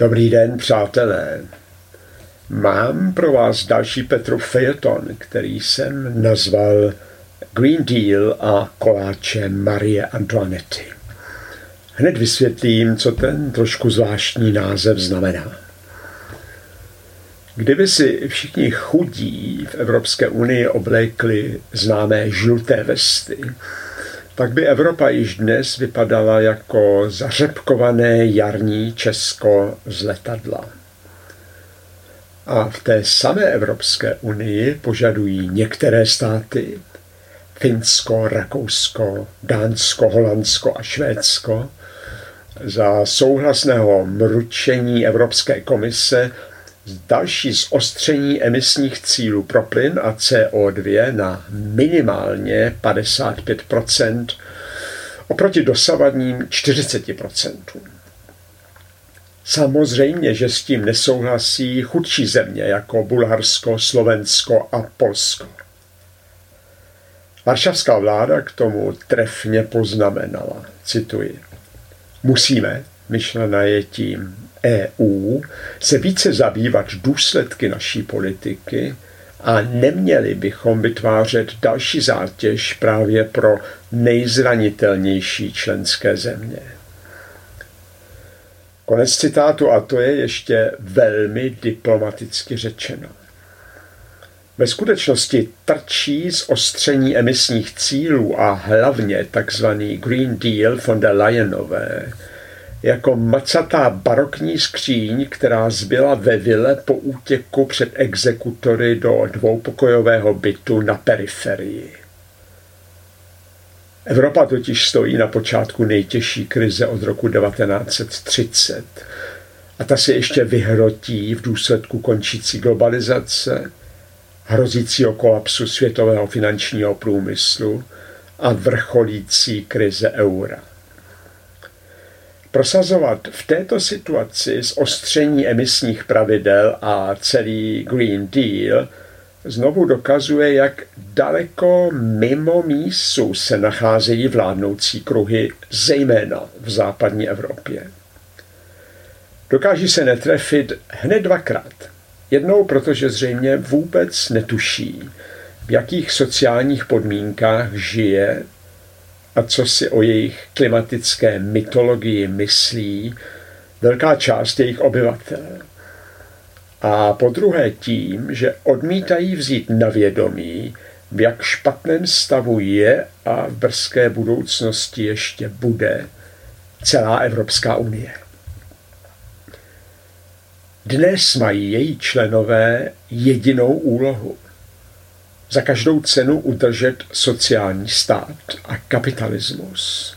Dobrý den, přátelé. Mám pro vás další Petrův fejeton, který jsem nazval Green Deal a koláče Marie Antoinety. Hned vysvětlím, co ten trošku zvláštní název znamená. Kdyby si všichni chudí v Evropské unii oblékli známé žluté vesty, tak by Evropa již dnes vypadala jako zařepkované jarní Česko z letadla. A v té samé Evropské unii požadují některé státy, Finsko, Rakousko, Dánsko, Holandsko a Švédsko, za souhlasného mručení Evropské komise další zostření emisních cílů pro plyn a CO2 na minimálně 55% oproti dosavadním 40% Samozřejmě, že s tím nesouhlasí chudší země jako Bulharsko, Slovensko a Polsko. Varšavská vláda k tomu trefně poznamenala, cituji, musíme, myšlena je tím EU, se více zabývat důsledky naší politiky a neměli bychom vytvářet další zátěž právě pro nejzranitelnější členské země. Konec citátu a to je ještě velmi diplomaticky řečeno. Ve skutečnosti trčí z ostření emisních cílů a hlavně tzv. Green Deal von der Leyenové jako macatá barokní skříň, která zbyla ve vile po útěku před exekutory do dvoupokojového bytu na periferii. Evropa totiž stojí na počátku nejtěžší krize od roku 1930 a ta se ještě vyhrotí v důsledku končící globalizace, hrozícího kolapsu světového finančního průmyslu a vrcholící krize eura. Prosazovat v této situaci zostření emisních pravidel a celý Green Deal znovu dokazuje, jak daleko mimo mísu se nacházejí vládnoucí kruhy, zejména v západní Evropě. Dokáží se netrefit hned dvakrát. Jednou, protože zřejmě vůbec netuší, v jakých sociálních podmínkách žije a co si o jejich klimatické mytologii myslí velká část jejich obyvatel. A po druhé tím, že odmítají vzít na vědomí, v jak špatném stavu je a v brzké budoucnosti ještě bude celá Evropská unie. Dnes mají její členové jedinou úlohu – za každou cenu udržet sociální stát a kapitalismus.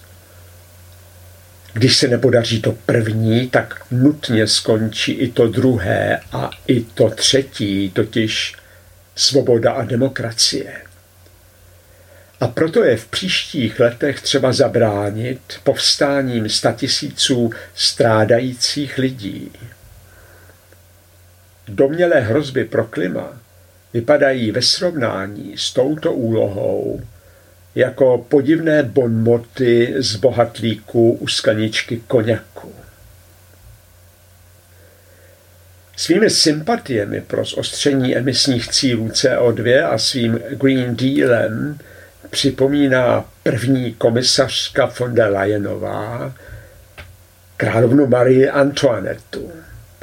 Když se nepodaří to první, tak nutně skončí i to druhé a i to třetí, totiž svoboda a demokracie. A proto je v příštích letech třeba zabránit povstáním statisíců strádajících lidí. Domělé hrozby pro klima vypadají ve srovnání s touto úlohou jako podivné bonmoty z bohatlíku u skleničky koněku. Svými sympatiemi pro zostření emisních cílů CO2 a svým Green Dealem připomíná první komisařka von der Leyenová královnu Marie Antoinetu.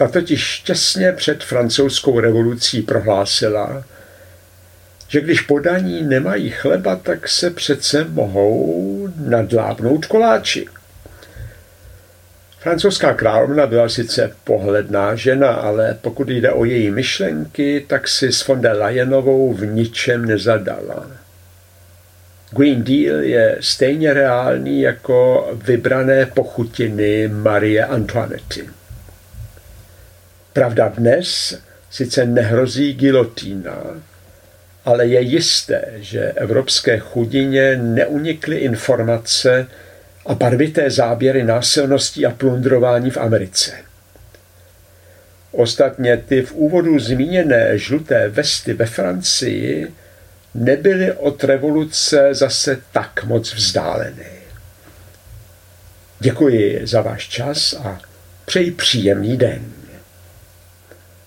Ta totiž těsně před francouzskou revolucí prohlásila, že když podaní nemají chleba, tak se přece mohou nadlábnout koláči. Francouzská královna byla sice pohledná žena, ale pokud jde o její myšlenky, tak si s von der Leyenovou v ničem nezadala. Green Deal je stejně reálný jako vybrané pochutiny Marie Antoinety. Pravda dnes sice nehrozí gilotína, ale je jisté, že evropské chudině neunikly informace a barvité záběry násilností a plundrování v Americe. Ostatně ty v úvodu zmíněné žluté vesty ve Francii nebyly od revoluce zase tak moc vzdálené. Děkuji za váš čas a přeji příjemný den.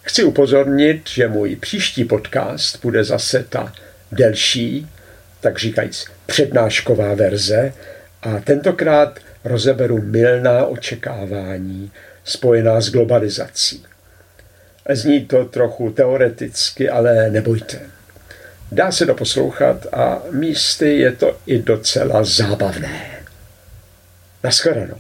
Chci upozornit, že můj příští podcast bude zase ta delší, tak říkajíc přednášková verze a tentokrát rozeberu milná očekávání spojená s globalizací. Zní to trochu teoreticky, ale nebojte. Dá se to poslouchat a místy je to i docela zábavné. Naschledanou.